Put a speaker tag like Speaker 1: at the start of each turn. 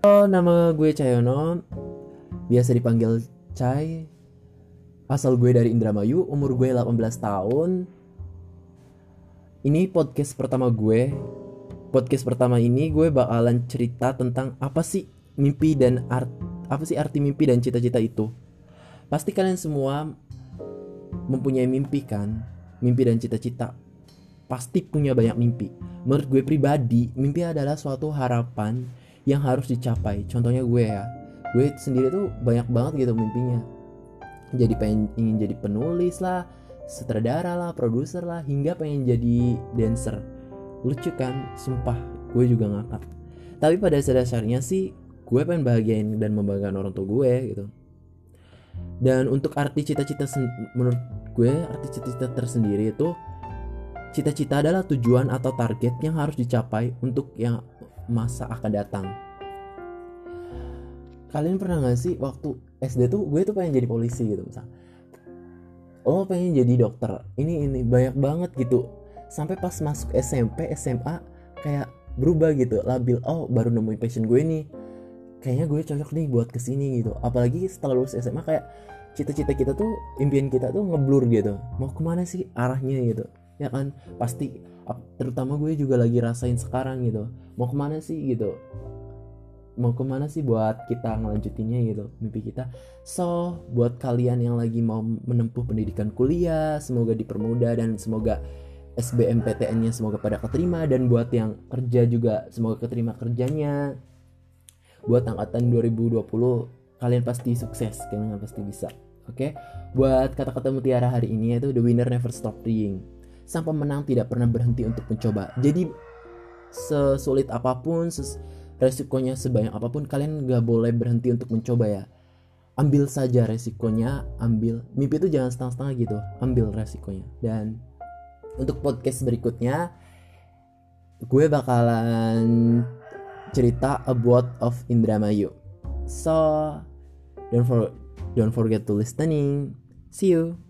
Speaker 1: Oh, nama gue Cayono. Biasa dipanggil Cai. Asal gue dari Indramayu, umur gue 18 tahun. Ini podcast pertama gue. Podcast pertama ini gue bakalan cerita tentang apa sih mimpi dan art apa sih arti mimpi dan cita-cita itu. Pasti kalian semua mempunyai mimpi kan? Mimpi dan cita-cita. Pasti punya banyak mimpi. Menurut gue pribadi, mimpi adalah suatu harapan yang harus dicapai. Contohnya gue ya. Gue sendiri tuh banyak banget gitu mimpinya. Jadi pengen ingin jadi penulis lah sutradara lah produser lah hingga pengen jadi dancer. Lucu kan? Sumpah gue juga ngakak tapi pada dasarnya sih gue pengen bahagiain dan membanggakan orang tua gue gitu. Dan untuk arti cita-cita menurut gue arti cita-cita tersendiri itu cita-cita adalah tujuan atau target yang harus dicapai untuk yang masa akan datang. Kalian pernah gak sih waktu SD tuh gue tuh pengen jadi polisi gitu misal. Oh pengen jadi dokter. Ini ini banyak banget gitu. Sampai pas masuk SMP SMA kayak berubah gitu. Labil oh baru nemuin passion gue nih. Kayaknya gue cocok nih buat ke sini gitu. Apalagi setelah lulus SMA kayak cita-cita kita tuh impian kita tuh ngeblur gitu. Mau ke mana sih arahnya gitu ya kan? Pasti terutama gue juga lagi rasain sekarang gitu. Mau ke mana sih gitu? Mau ke mana sih buat kita ngelanjutinnya gitu mimpi kita? So buat kalian yang lagi mau menempuh pendidikan kuliah semoga dipermudah dan semoga SBMPTN-nya semoga pada keterima. Dan buat yang kerja juga semoga keterima kerjanya. Buat angkatan 2020 kalian pasti sukses kalian pasti bisa oke? Okay? buat kata-kata mutiara hari ini yaitu the winner never stop playing sang pemenang tidak pernah berhenti untuk mencoba. Jadi sesulit apa pun ses resikonya sebanyak apa pun kalian gak boleh berhenti untuk mencoba ya. Ambil saja resikonya ambil mimpi itu jangan setengah-setengah gitu ambil resikonya. Dan untuk podcast berikutnya gue bakalan cerita about of Indramayu. So don't for don't forget to listening. See you